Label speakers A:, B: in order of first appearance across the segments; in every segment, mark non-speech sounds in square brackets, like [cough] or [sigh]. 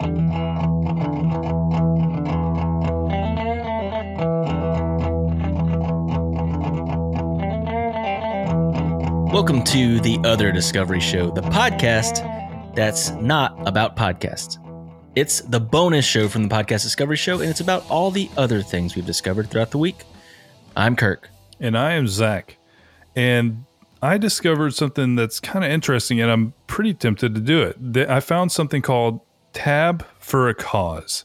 A: Welcome to the Other Discovery Show, the podcast that's not about podcasts. It's the bonus show from the Podcast Discovery Show, and it's about all the other things we've discovered throughout the week. I'm Kirk.
B: And I am Zach. And I discovered something that's kind of interesting, and I'm pretty tempted to do it. I found something called Tab for a Cause.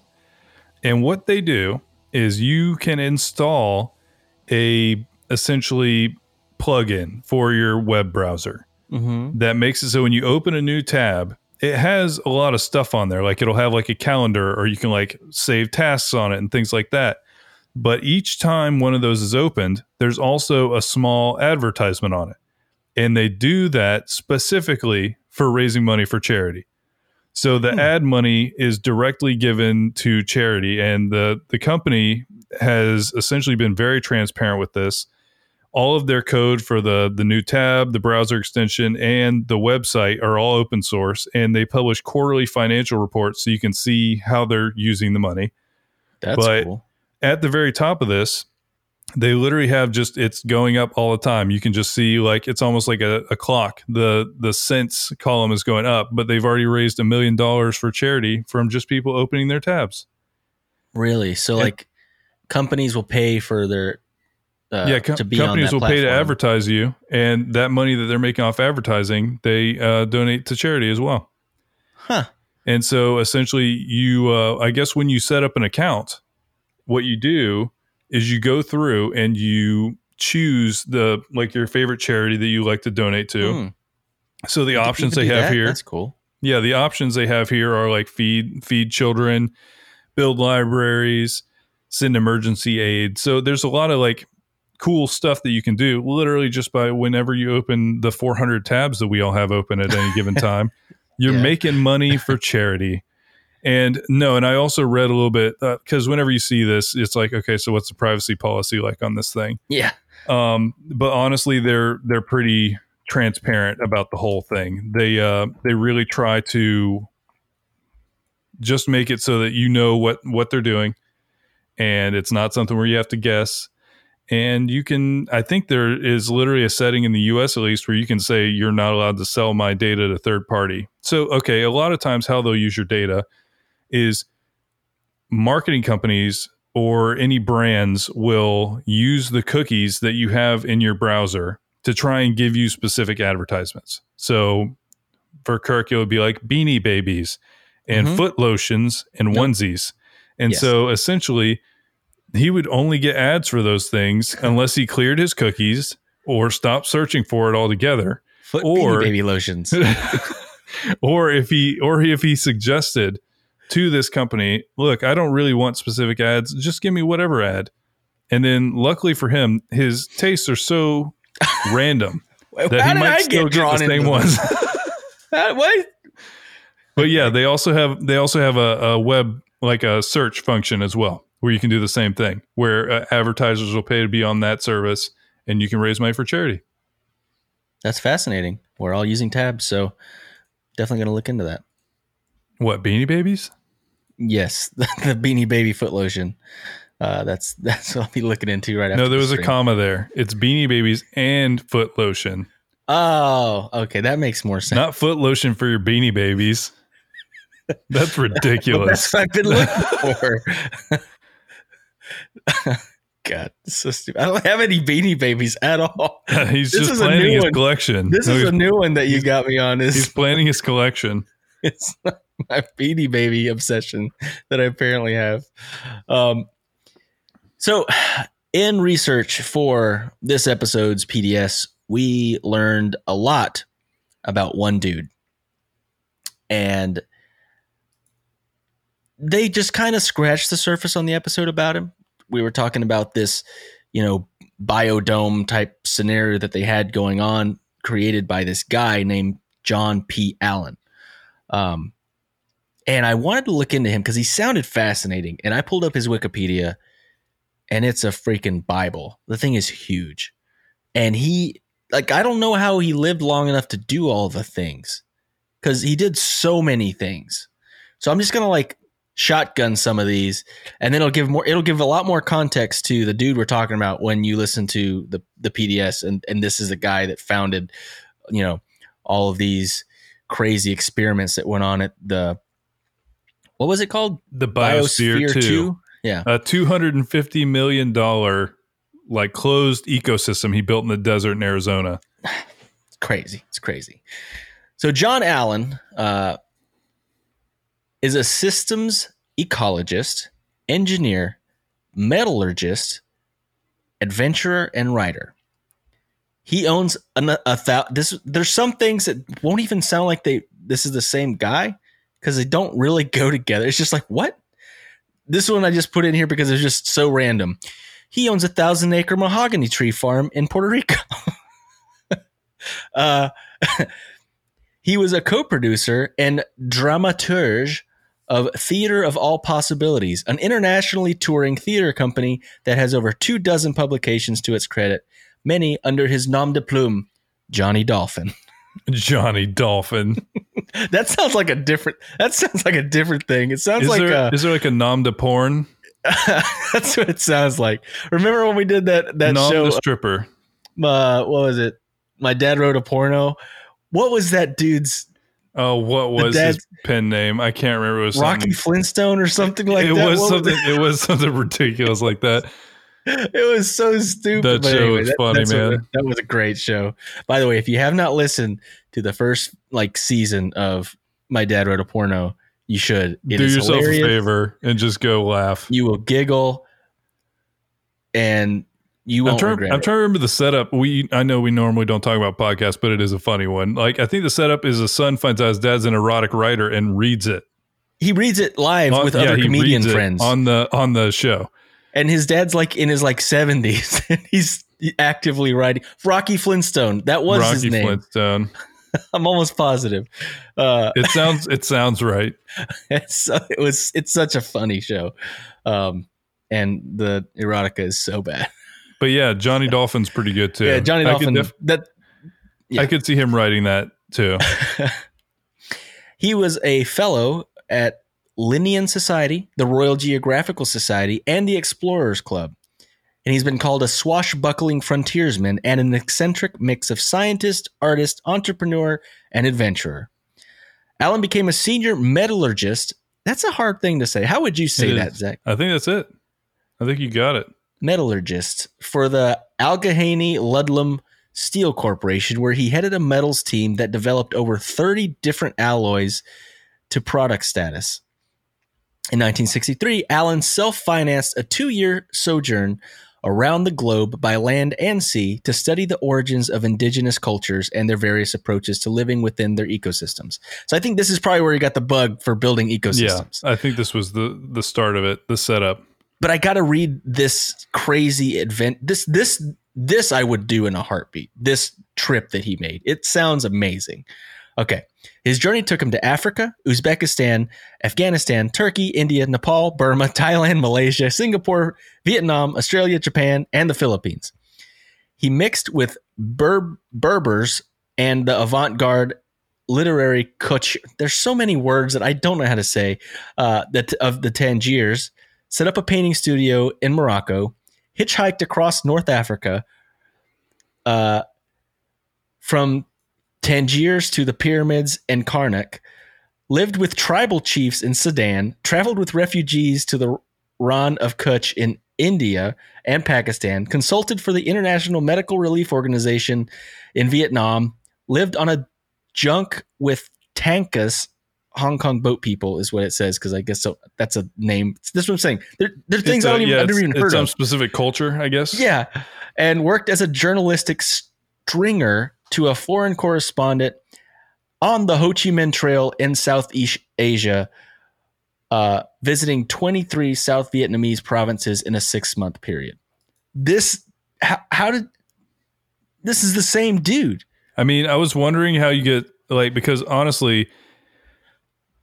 B: And what they do is you can install a essentially plugin for your web browser
A: Mm-hmm.
B: that makes it so when you open a new tab, it has a lot of stuff on there. Like it'll have like a calendar or you can like save tasks on it and things like that. But each time one of those is opened, there's also a small advertisement on it. And they do that specifically for raising money for charity. So the
A: Hmm.
B: ad money is directly given to charity and the the company has essentially been very transparent with this all of their code for the the new tab, the browser extension, and the website are all open source, and they publish quarterly financial reports so you can see how they're using the money.
A: That's
B: But-
A: cool.
B: At the very top of this, they literally have just it's going up all the time. You can just see like it's almost like a, a clock. The the cents column is going up, but they've already raised a million dollars for charity from just people opening their tabs.
A: Really? So,
B: And-
A: like, companies will pay for their uh,
B: yeah, com-
A: to be
B: companies will
A: that
B: pay to advertise you, and that money that they're making off advertising, they uh, donate to charity as well.
A: Huh.
B: And so essentially, you, uh, I guess, when you set up an account, what you do is you go through and you choose the like your favorite charity that you like to donate to.
A: Hmm.
B: So the
A: You
B: options they have
A: that?
B: here,
A: That's cool.
B: yeah, the options they have here are like feed feed children, build libraries, send emergency aid. So there's a lot of like cool stuff that you can do literally just by whenever you open the 400 tabs that we all have open at any given [laughs] time. You're
A: Yeah.
B: making money for [laughs] charity. And no, and I also read a little bit because whenever you see this, it's like, okay, so what's the privacy policy like on this thing?
A: Yeah.
B: Um, but honestly, they're they're pretty transparent about the whole thing. They uh, they really try to just make it so that you know what what they're doing, and it's not something where you have to guess. And you can, I think there is literally a setting in the U.S. at least where you can say you're not allowed to sell my data to third party. So okay, a lot of times how they'll use your data is marketing companies or any brands will use the cookies that you have in your browser to try and give you specific advertisements. So for Kirk, it would be like beanie babies and
A: Mhm.
B: foot lotions and
A: Yep.
B: onesies. And
A: Yes.
B: so essentially, he would only get ads for those things unless he cleared his cookies or stopped searching for it altogether.
A: Foot
B: Or-
A: beanie baby lotions. [laughs]
B: or if he or if he suggested to this company, look, I don't really want specific ads, just give me whatever ad. And then luckily for him, his tastes are so random [laughs] that
A: How
B: he might
A: I
B: still
A: get
B: get the same ones.
A: How- [laughs] [laughs] what?
B: but yeah, they also have they also have a, a web like a search function as well, where you can do the same thing, where uh, advertisers will pay to be on that service, and you can raise money for charity.
A: That's fascinating. We're all using tabs, so definitely going to look into that.
B: What beanie babies?
A: Yes, [laughs] the beanie baby foot lotion. Uh, that's [laughs] that's what I'll be looking into right after.
B: No, there
A: the
B: was a comma there. It's beanie babies and foot lotion.
A: Oh, okay, that makes more sense.
B: Not foot lotion for your beanie babies. That's [laughs] ridiculous.
A: that's what I've been looking for. God, so stupid. I don't have any beanie babies at all.
B: he's
A: This
B: just planning
A: new
B: his
A: one.
B: collection.
A: This
B: No,
A: is a new one that you got me on. Is he's
B: planning his collection.
A: it's [laughs] my beanie baby obsession that I apparently have. Um, so, in research for this episode's PDS, we learned a lot about one dude, and they just kind of scratched the surface on the episode about him. We were talking about this, you know, biodome type scenario that they had going on, created by this guy named John P. Allen. Um, and I wanted to look into him because he sounded fascinating. And I pulled up his Wikipedia, and it's a freaking Bible. The thing is huge. And he, like, I don't know how he lived long enough to do all the things because he did so many things. So I'm just gonna like shotgun some of these, and then it'll give more. It'll give a lot more context to the dude we're talking about when you listen to the the PDS, and and this is the guy that founded, you know, all of these crazy experiments that went on at the what was it called?
B: The Biosphere, Biosphere 2. 2.
A: Yeah.
B: A $250 million like closed ecosystem he built in the desert in Arizona.
A: It's [sighs] crazy. It's crazy. So John Allen uh, is a systems ecologist, engineer, metallurgist, adventurer, and writer. He owns a, a thousand. This there's some things that won't even sound like they. This is the same guy because they don't really go together. It's just like what. This one I just put in here because it's just so random. He owns a thousand acre mahogany tree farm in Puerto Rico. [laughs] uh, [laughs] he was a co producer and dramaturge of Theater of All Possibilities, an internationally touring theater company that has over two dozen publications to its credit, many under his nom de plume, Johnny Dolphin. [laughs]
B: Johnny Dolphin. [laughs]
A: that sounds like a different. That sounds like a different thing. It sounds
B: is
A: like
B: there,
A: a,
B: is there like a nom de porn? [laughs]
A: that's what it sounds like. Remember when we did that that nom show?
B: The stripper.
A: Uh, what was it? My dad wrote a porno. What was that dude's?
B: Oh, what was his pen name? I can't remember. It was
A: Rocky Flintstone or something like
B: it
A: that.
B: Was something, it was something ridiculous like that. [laughs]
A: It was so stupid.
B: That show anyway, was that, funny, man.
A: A, that was a great show. By the way, if you have not listened to the first like season of My Dad Wrote a Porno, you should.
B: It Do yourself hilarious. a favor and just go laugh.
A: You will giggle, and you won't
B: I'm trying, I'm trying to remember the setup. We I know we normally don't talk about podcasts, but it is a funny one. Like I think the setup is a son finds out his dad's an erotic writer and reads it.
A: He reads it live on, with yeah, other comedian friends
B: on the on the show.
A: And his dad's like in his like 70s [laughs] and he's actively writing Rocky Flintstone. That was
B: Rocky
A: his name.
B: Flintstone. [laughs]
A: I'm almost positive. Uh,
B: it sounds it sounds right. [laughs]
A: It's it was it's such a funny show, um, and the erotica is so bad.
B: But yeah, Johnny Dolphin's pretty good too.
A: Yeah, Johnny Dolphin. Def- that
B: yeah. I could see him writing that too.
A: he was a fellow at Linnean Society, the Royal Geographical Society, and the Explorers Club. And he's been called a swashbuckling frontiersman and an eccentric mix of scientist, artist, entrepreneur, and adventurer. Allen became a senior metallurgist. That's a hard thing to say. How would you say that, Zach?
B: I think that's it. I think you got it
A: metallurgist for the Allegheny Ludlum Steel Corporation, where he headed a metals team that developed over 30 different alloys to product status. In 1963, Allen self financed a two year sojourn around the globe by land and sea to study the origins of indigenous cultures and their various approaches to living within their ecosystems. So I think this is probably where he got the bug for building ecosystems.
B: Yeah, I think this was the the start of it, the setup
A: but I got to read this crazy event. This this this I would do in a heartbeat. This trip that he made. It sounds amazing. Okay. His journey took him to Africa, Uzbekistan, Afghanistan, Turkey, India, Nepal, Burma, [laughs] Thailand, Malaysia, Singapore, Vietnam, Australia, Japan, and the Philippines. He mixed with Ber- Berbers and the avant garde literary Kutch. There's so many words that I don't know how to say. Uh, that of the Tangiers, set up a painting studio in Morocco, hitchhiked across North Africa, uh, from Tangiers to the pyramids and Karnak, lived with tribal chiefs in Sudan, traveled with refugees to the Rann of Kutch in India and Pakistan, consulted for the International Medical Relief Organization in Vietnam, lived on a junk with tankas Hong Kong boat people is what it says because I guess so. That's a name. That's what I'm saying. There, there are things a, I don't even, yeah, I've never even heard
B: some
A: of.
B: specific culture, I guess.
A: Yeah, and worked as a journalistic stringer to a foreign correspondent on the Ho Chi Minh Trail in Southeast Asia, uh, visiting 23 South Vietnamese provinces in a six month period. This, how, how did this is the same dude?
B: I mean, I was wondering how you get like because honestly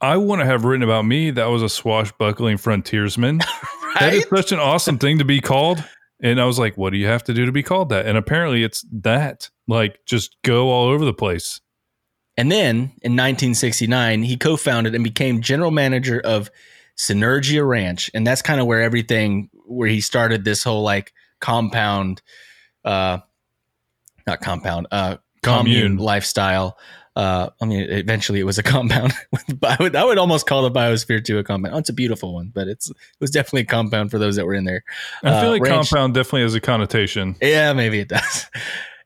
B: I want to have written about me that was a swashbuckling frontiersman. right? [laughs] That is such an awesome thing to be called. And I was like, what do you have to do to be called that? And apparently it's that. Like just go all over the place.
A: And then in 1969, he co founded and became general manager of Synergia Ranch. And that's kind of where everything, where he started this whole like compound, uh, not compound, uh, commune,
B: Commune.
A: lifestyle. Uh, I mean, eventually it was a [laughs] compound. I would, I would almost call the Biosphere 2 a compound. Oh, it's a beautiful one, but it's it was definitely a compound for those that were in there.
B: I feel
A: Uh,
B: like
A: ranch-
B: compound definitely has a connotation.
A: Yeah, maybe it does.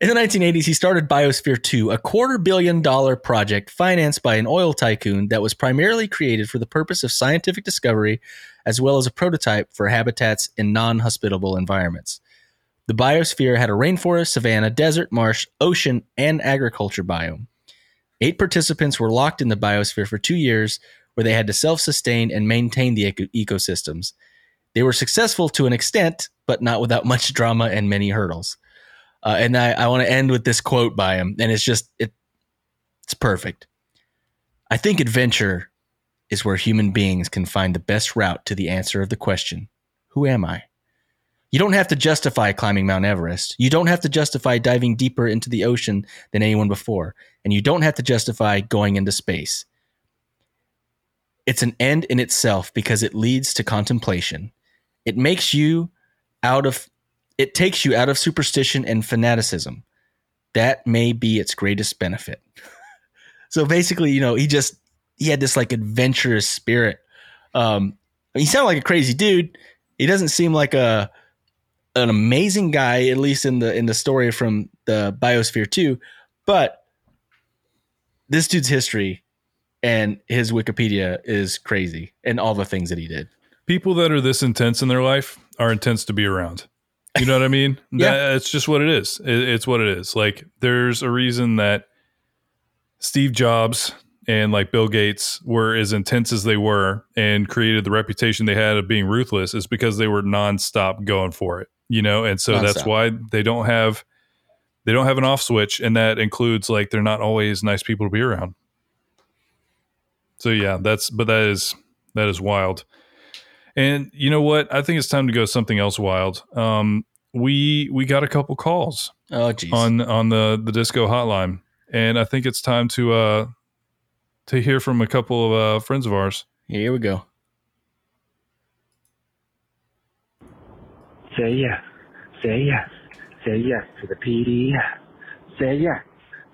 A: In the 1980s, he started Biosphere 2, a quarter billion dollar project financed by an oil tycoon that was primarily created for the purpose of scientific discovery as well as a prototype for habitats in non hospitable environments. The biosphere had a rainforest, savanna, desert, marsh, ocean, and agriculture biome. Eight participants were locked in the biosphere for two years, where they had to self sustain and maintain the eco- ecosystems. They were successful to an extent, but not without [laughs] much drama and many hurdles. Uh, and I, I want to end with this quote by him, and it's just it, it's perfect. I think adventure is where human beings can find the best route to the answer of the question, "Who am I?" You don't have to justify climbing Mount Everest. You don't have to justify diving deeper into the ocean than anyone before, and you don't have to justify going into space. It's an end in itself because it leads to contemplation. It makes you out of it takes you out of superstition and fanaticism. That may be its greatest benefit. [laughs] so basically, you know, he just he had this like adventurous spirit. Um, he sounded like a crazy dude. He doesn't seem like a an amazing guy, at least in the in the story from the Biosphere 2. But this dude's history and his Wikipedia is crazy, and all the things that he did.
B: People that are this intense in their life are intense to be around. You know what I mean? [laughs]
A: Yeah.
B: That, it's just what it is. It, it's what it is. Like there's a reason that Steve Jobs and like Bill Gates were as intense as they were and created the reputation they had of being ruthless is because they were nonstop going for it. You know, and so that's why they don't have they don't have an off switch, and that includes like they're not always nice people to be around. So yeah, that's but that is that is wild. And you know what? I think it's time to go something else wild. Um, we we got a couple calls
A: Oh, geez.
B: on on the the disco hotline, and I think it's time to uh to hear from a couple of uh, friends of ours.
A: Here we go.
C: Say yes. Say yes. Say yes to the PDS. Say yes.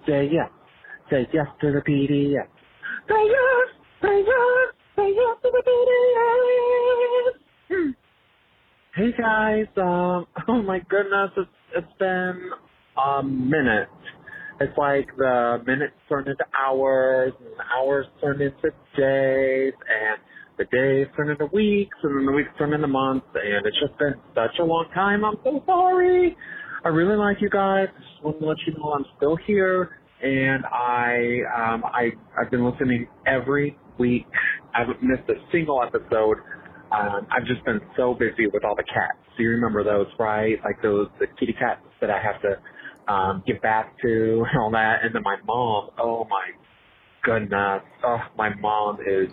C: Say yes. Say yes to the PDS. Say yes. Say yes. Say yes to the PDS. Hey guys, um, [laughs] oh my goodness, it's, it's been a minute. It's like the minutes turned into hours, and hours turned into days, and the days turn into weeks, and then the weeks turn into months, and it's just been such a long time. I'm so sorry. I really like you guys. I just want to let you know I'm still here, and I um, I I've been listening every week. I haven't missed a single episode. Um, I've just been so busy with all the cats. Do you remember those, right? Like those the kitty cats that I have to um, get back to and all that. And then my mom. Oh my goodness. Oh, my mom is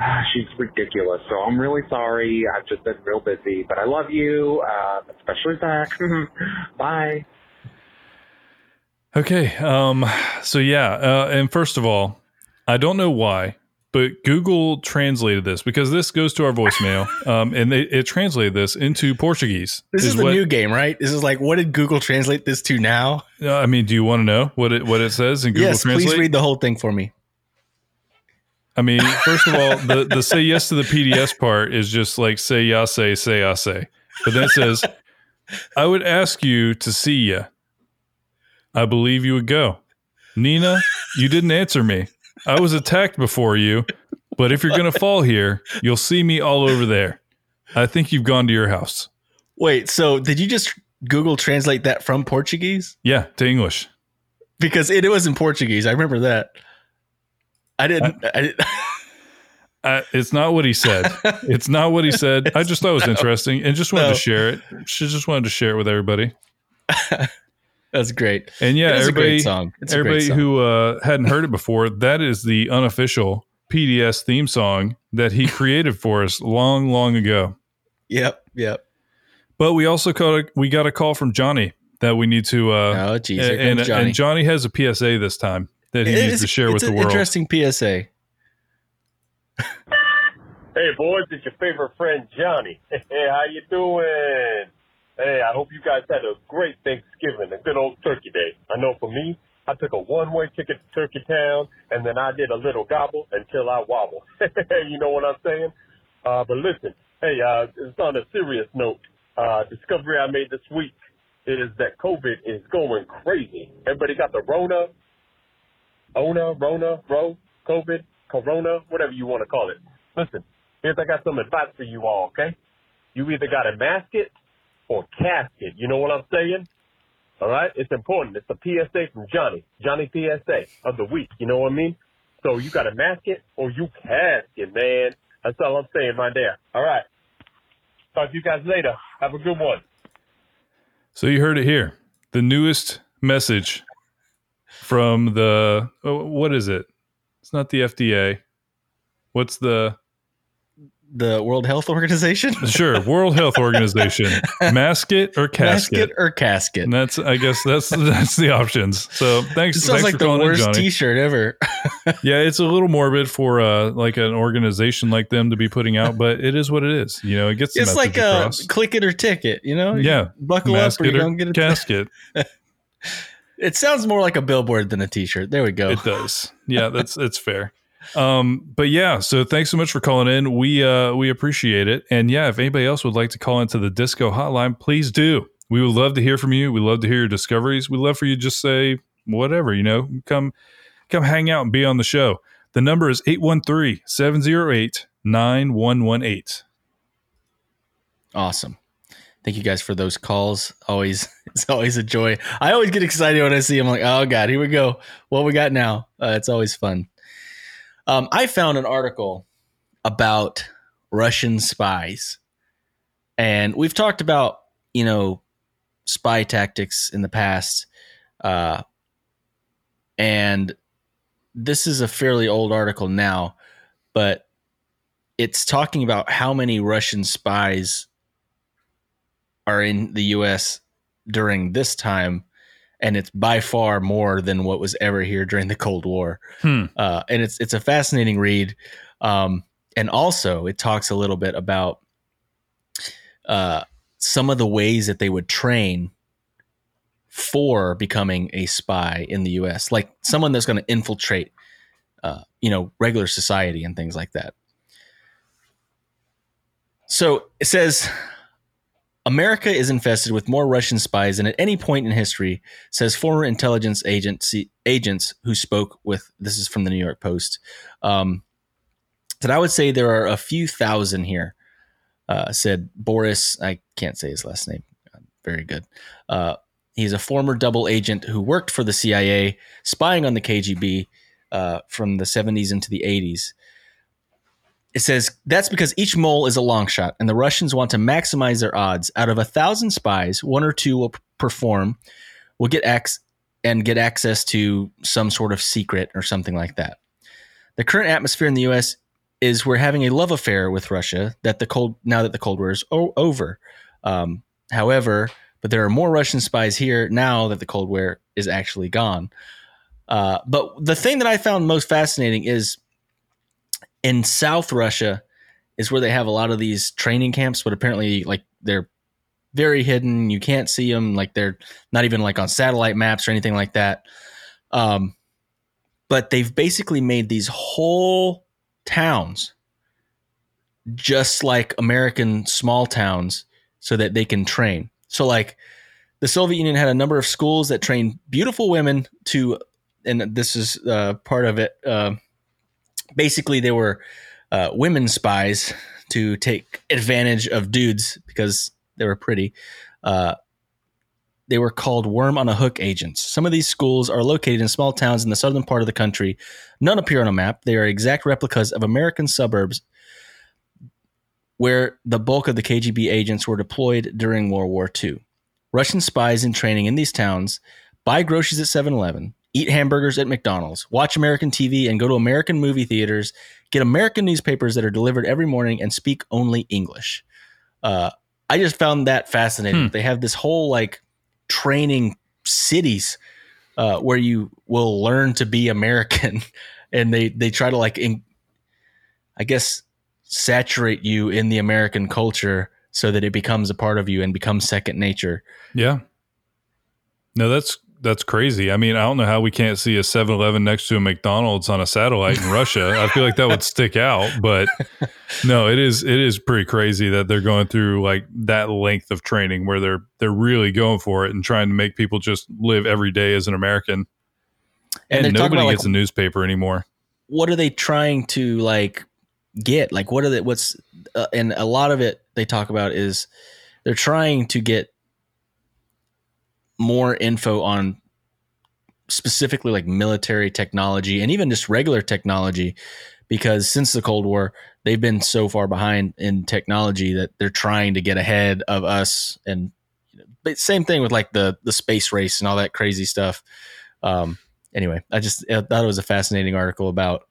C: [sighs] she's ridiculous. So I'm really sorry. I've just been real busy, but I love you, uh, especially Zach. [laughs] Bye.
B: Okay. Um, so yeah, uh, and first of all, I don't know why, but Google translated this because this goes to our voicemail, [laughs] um, and they, it translated this into Portuguese.
A: This is, the
B: what,
A: new game, right? This is like, what did Google translate this to now?
B: Uh, I mean, do you want to know what it what it says in Google
A: yes,
B: Translate?
A: please read the whole thing for me.
B: I mean, first of all, the the say yes to the PDS part is just like say ya say say ya say, but then it says, "I would ask you to see ya. I believe you would go." Nina, you didn't answer me. I was attacked before you, but if you're gonna fall here, you'll see me all over there. I think you've gone to your house.
A: Wait, so did you just Google translate that from Portuguese?
B: Yeah, to English.
A: Because it, it was in Portuguese. I remember that. I didn't. I, didn't [laughs]
B: Uh, it's not what he said. [laughs] It's not what he said. I just thought it was interesting and just wanted
A: No.
B: to share it. She just wanted to share it with everybody. [laughs]
A: that's great.
B: And yeah,
A: it's a
B: everybody,
A: great song. It's a great
B: everybody who uh, hadn't heard it before, that is the unofficial PDS theme song that he created for us long, long ago.
A: Yep. Yep.
B: But we also got a, we got a call from Johnny that we need to. Uh,
A: Oh, geez.
B: And, and
A: Johnny.
B: Johnny has a PSA this time. That he
A: It
B: needs
A: is-
B: to share with
A: it's
B: the world.
A: Interesting PSA.
D: Hey boys, it's your favorite friend Johnny. [laughs] Hey, how you doing? Hey, I hope you guys had a great Thanksgiving, a good old Turkey Day. I know for me, I took a one-way ticket to Turkey Town, and then I did a little gobble until I wobble. [laughs] you know what I'm saying? Uh, but listen, hey, uh, it's on a serious note. Uh, discovery I made this week is that COVID is going crazy. Everybody got the Rona, Ona, Rona, Ro, COVID, Corona, whatever you want to call it. Listen, here's I got some advice for you all, okay? You either got to mask it or cast it. You know what I'm saying? All right? It's important. It's a PSA from Johnny. Johnny PSA of the week. You know what I mean? So you got to mask it or you cast it, man. That's all I'm saying right there. All right. Talk to you guys later. Have a good one.
B: So you heard it here. The newest message from the oh, what is it? It's not the FDA. What's the
A: The World Health Organization? [laughs]
B: sure World Health Organization? [laughs] Mask it or casket?
A: Or casket?
B: And that's I guess that's [laughs] that's the options. So thanks.
A: It sounds
B: thanks
A: like
B: for
A: the worst. T-shirt ever.
B: yeah, it's a little morbid for uh like an organization like them to be putting out, but it is what it is. You know, it gets
A: it's like a click it or ticket. You know?
B: yeah,
A: Buckle
B: mask
A: up or you don't get a
B: casket.
A: It sounds more like a billboard than a T-shirt. There we go.
B: It does. Yeah, that's it's fair. Um, but yeah, so thanks so much for calling in. We uh we appreciate it. And yeah, if anybody else would like to call into the disco hotline, please do. We would love to hear from you. We love to hear your discoveries. We love for you to just say whatever, you know, come come hang out and be on the show. The number is 813-708-9118.
A: Awesome. Thank you guys for those calls. Always, [laughs] it's always a joy. I always get excited when I see them. Like, oh god, here we go. What we got now? Uh, it's always fun. Um, I found an article about Russian spies, and we've talked about you know spy tactics in the past, uh, and this is a fairly old article now, but it's talking about how many Russian spies are in the US during this time and it's by far more than what was ever here during the Cold War.
B: Hmm.
A: Uh, and it's it's a fascinating read. Um, and also it talks a little bit about uh, some of the ways that they would train for becoming a spy in the US, like someone that's going to infiltrate uh, you know, regular society and things like that. So it says America is infested with more Russian spies than at any point in history, says former intelligence agency agents who spoke with. This is from the New York Post. Um, I would say there are a few thousand here. Uh, said Boris. I can't say his last name. Very good. Uh, he's a former double agent who worked for the CIA, spying on the KGB uh, from the 70s into the 80s. It says that's because each mole is a long shot, and the Russians want to maximize their odds. Out of a thousand spies, one or two will perform, will get X, and get access to some sort of secret or something like that. The current atmosphere in the U.S. is we're having a love affair with Russia. That the cold now that the Cold War is o- over. Um, however, but there are more Russian spies here now that the Cold War is actually gone. Uh, but the thing that I found most fascinating is in South Russia is where they have a lot of these training camps, but apparently like they're very hidden. You can't see them. Like they're not even like on satellite maps or anything like that. Um, but they've basically made these whole towns just like American small towns so that they can train. So like the Soviet Union had a number of schools that trained beautiful women to, and this is uh, part of it. Uh, basically, they were uh, women spies to take advantage of dudes because they were pretty. Uh, they were called worm on a hook agents. Some of these schools are located in small towns in the southern part of the country. None appear on a map. They are exact replicas of American suburbs where the bulk of the KGB agents were deployed during World War II. Russian spies in training in these towns buy groceries at 7 Eleven, eat hamburgers at McDonald's, watch American TV, and go to American movie theaters, get American newspapers that are delivered every morning, and speak only English. Uh, I just found that fascinating.
B: Hmm.
A: They have this whole like training cities uh, where you will learn to be American, [laughs] and they they try to like, in, I guess, saturate you in the American culture so that it becomes a part of you and becomes second nature.
B: Yeah. No, that's that's crazy. I mean, I don't know how we can't see a 7-Eleven next to a McDonald's on a satellite in Russia. I feel like that would stick out, but [laughs] no, it is it is pretty crazy that they're going through like that length of training where they're they're really going for it and trying to make people just live every day as an American.
A: And
B: And, nobody
A: about,
B: gets
A: like-
B: a newspaper anymore.
A: What are they trying to like get? Like, what are they? What's uh, and a lot of it they talk about is they're trying to get more info on specifically like military technology and even just regular technology because since the cold war they've been so far behind in technology that they're trying to get ahead of us and same thing with like the the space race and all that crazy stuff um anyway i just I thought it was a fascinating article about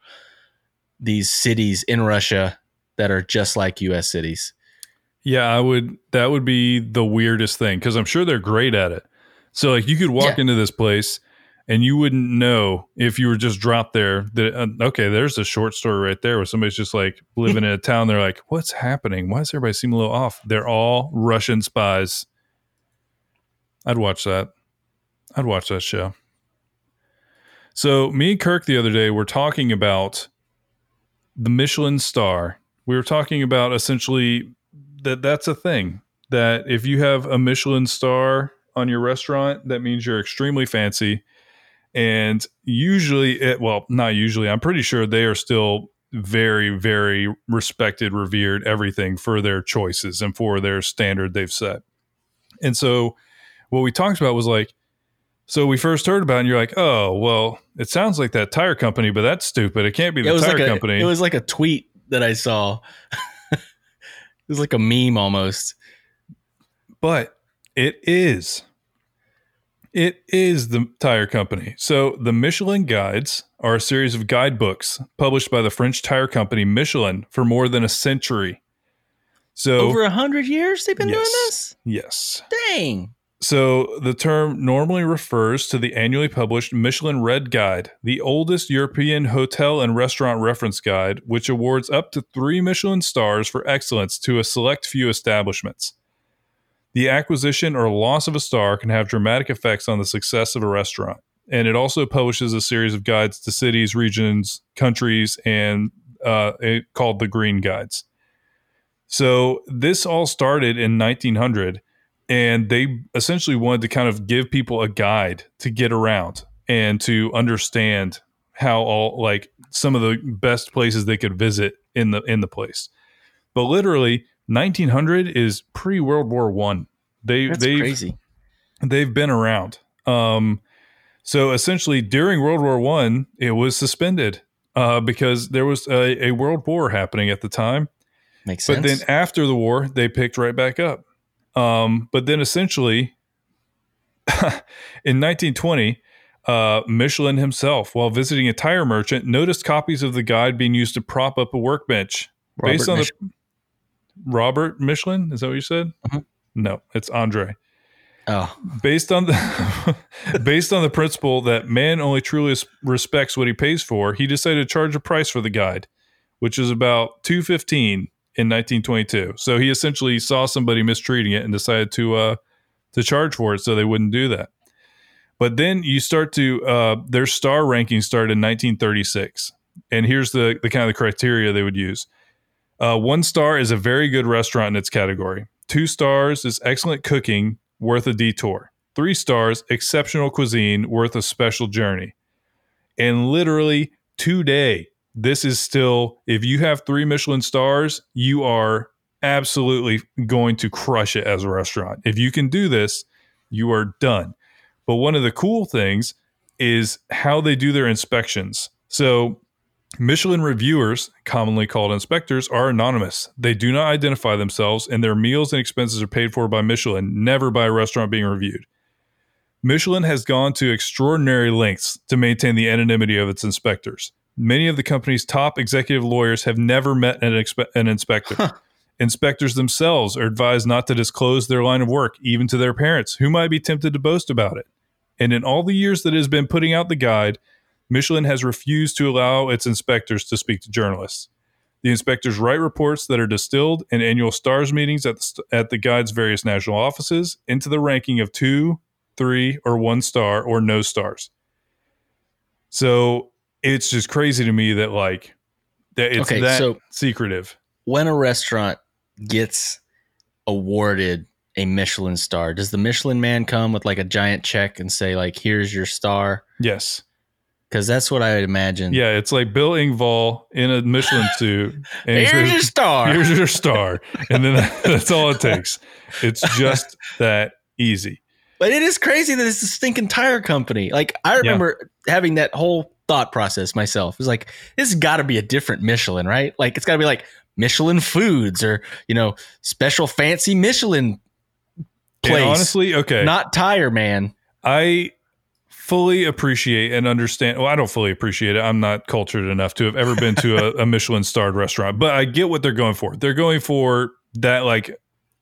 A: these cities in russia that are just like us cities
B: Yeah, I would. That would be the weirdest thing because I'm sure they're great at it. So like you could walk
A: Yeah.
B: into this place and you wouldn't know if you were just dropped there that uh, okay, there's a short story right there where somebody's just like living in a town. They're like, what's happening? Why does everybody seem a little off? They're all Russian spies. I'd watch that. I'd watch that show. So me and Kirk the other day were talking about the Michelin star. We were talking about essentially that that's a thing that if you have a Michelin star on your restaurant, that means you're extremely fancy. And usually, it, well, not usually, I'm pretty sure they are still very, very respected, revered, everything for their choices and for their standard they've set. And so, what we talked about was like, so we first heard about it, and you're like, oh, well, it sounds like that tire company, but that's stupid. It can't be the
A: it was
B: tire
A: like a,
B: company.
A: it was like a tweet that i saw [laughs] it was like a meme almost
B: but it is. It is the tire company. So, the Michelin Guides are a series of guidebooks published by the French tire company Michelin for more than a century. So,
A: over a hundred years they've been doing this
B: yes.
A: dang
B: So, the term normally refers to the annually published Michelin Red Guide, the oldest European hotel and restaurant reference guide, which awards up to three Michelin stars for excellence to a select few establishments. The acquisition or loss of a star can have dramatic effects on the success of a restaurant. And it also publishes a series of guides to cities, regions, countries, and uh, called the Green Guides. So, this all started in 1900 and they essentially wanted to kind of give people a guide to get around and to understand how all like some of the best places they could visit in the in the place but literally 1900 is pre world war one. They
A: that's
B: they've
A: crazy.
B: they've been around. Um so essentially during world war one it was suspended uh because there was a, a world war happening at the time.
A: Makes sense
B: but then after the war, they picked right back up. Um, but then essentially, [laughs] in 1920, uh, Michelin himself, while visiting a tire merchant, noticed copies of the guide being used to prop up a workbench. based on
A: Mich-
B: the Robert Michelin, is that what you said?
A: Mhm.
B: No, it's Andre
A: oh
B: based on the [laughs] based on the principle that man only truly respects what he pays for, he decided to charge a price for the guide, which is about two fifteen in 1922. So he essentially saw somebody mistreating it and decided to uh, to charge for it, so they wouldn't do that. But then you start to uh, their star ranking started in 1936, and here's the the kind of the criteria they would use. Uh, one star is a very good restaurant in its category. Two stars is excellent cooking, worth a detour. Three stars, exceptional cuisine, worth a special journey. And literally today, this is still, if you have three Michelin stars, you are absolutely going to crush it as a restaurant. If you can do this, you are done. But one of the cool things is how they do their inspections. So, Michelin reviewers, commonly called inspectors, are anonymous. They do not identify themselves, and their meals and expenses are paid for by Michelin, never by a restaurant being reviewed. Michelin has gone to extraordinary lengths to maintain the anonymity of its inspectors. Many of the company's top executive lawyers have never met an, expe- an inspector.
A: Huh.
B: Inspectors themselves are advised not to disclose their line of work, even to their parents, who might be tempted to boast about it. And in all the years that it has been putting out the guide, Michelin has refused to allow its inspectors to speak to journalists. The inspectors write reports that are distilled in annual stars meetings at the, at the guide's various national offices into the ranking of two, three, or one star or no stars. So it's just crazy to me that like that it's
A: Okay,
B: that
A: so-
B: secretive.
A: When a restaurant gets awarded a Michelin star, does the Michelin man come with like a giant check and say like, "Here's your star"?
B: Yes.
A: Because that's what I would imagine.
B: Yeah, it's like Bill Engvall in a Michelin [laughs] suit. And
A: Here's
B: says,
A: your star.
B: Here's your star. And then [laughs] that's all it takes. It's [laughs] just that easy.
A: But it is crazy that it's a stinking tire company. Like I remember having that whole thought process myself. It was like, this has got to be a different Michelin, right? Like it's got to be like Michelin Foods or you know special fancy Michelin
B: And
A: place.
B: honestly, okay.
A: not Tire Man.
B: I fully appreciate and understand. Well, I don't fully appreciate it. I'm not cultured enough to have ever been to a, a Michelin starred restaurant, but I get what they're going for. They're going for that, like,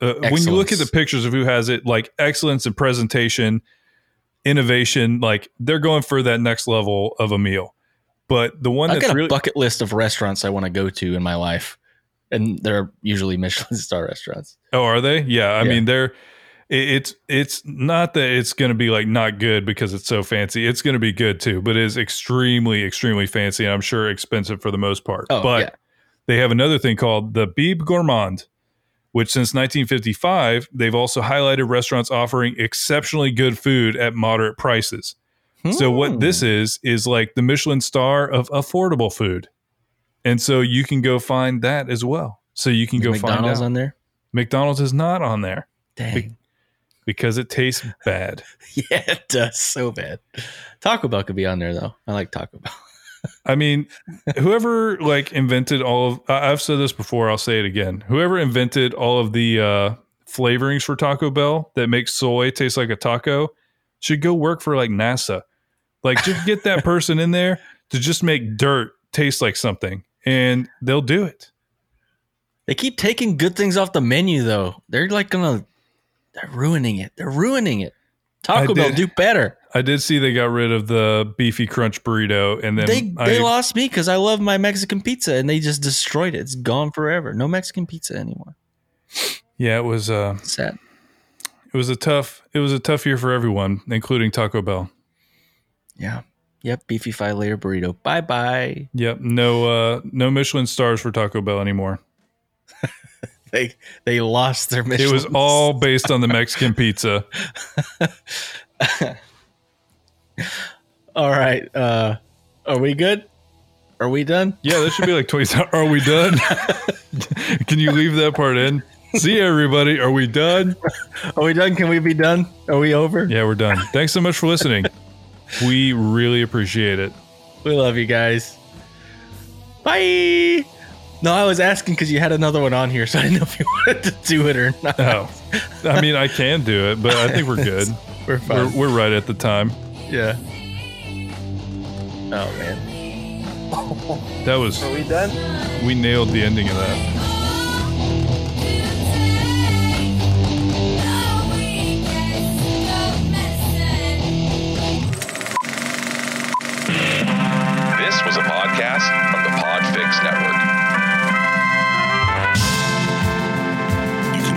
B: uh, when you look at the pictures of who has it, like excellence and presentation, innovation, like they're going for that next level of a meal. But the one
A: I've
B: that's
A: got a
B: really,
A: bucket list of restaurants I want to go to in my life, and they're usually Michelin [laughs] star restaurants.
B: oh, are they? Yeah. I
A: Yeah.
B: mean, they're, it- it's it's not that it's going to be like not good because it's so fancy. It's going to be good too, but it is extremely extremely fancy and I'm sure expensive for the most part.
A: Oh,
B: but
A: yeah.
B: they have another thing called the Bib Gourmand, which since 1955 they've also highlighted restaurants offering exceptionally good food at moderate prices. So what
A: Hmm.
B: this is is like the Michelin star of affordable food, and so you can go find that as well. So you can
A: Is
B: go
A: McDonald's
B: find out.
A: on there.
B: McDonald's is not on there
A: Dang.
B: Because it tastes bad. [laughs]
A: Yeah, it does so bad. Taco Bell could be on there though. I like Taco Bell. [laughs]
B: I mean, whoever like invented all of I've said this before, I'll say it again. Whoever invented all of the uh flavorings for Taco Bell that makes soy taste like a taco should go work for like NASA. Like just get that [laughs] person in there to just make dirt taste like something and they'll do it.
A: They keep taking good things off the menu though. They're like gonna they're ruining it. They're ruining it. Taco Bell do better.
B: I did see they got rid of the beefy crunch burrito and then
A: They
B: I,
A: they lost me because I love my Mexican pizza and they just destroyed it. It's gone forever. No Mexican pizza anymore.
B: yeah, it was uh
A: Sad.
B: it was a tough it was a tough year for everyone, including Taco Bell.
A: Yeah. Yep. Beefy five layer burrito. Bye bye.
B: Yep, no uh no Michelin stars for Taco Bell anymore. [laughs] [laughs]
A: They they lost their Michelin.
B: It was all based on the Mexican pizza. [laughs]
A: all right. Uh, are we good? Are we done?
B: Yeah, this should be like 20. Are we done? [laughs] Can you leave that part in? See everybody. Are we done?
A: Are we done? Can we be done? Are we over?
B: Yeah, we're done. Thanks so much for listening. We really appreciate it.
A: We love you guys. Bye. No, I was asking because you had another one on here, so I didn't know if you [laughs] wanted to do it or not.
B: Oh, I mean, I can do it, but I think we're [laughs] good.
A: We're
B: We're,
A: fine.
B: we're right at the time.
A: yeah. Oh man.
B: That was,
A: Are we done?
B: we nailed the ending of that.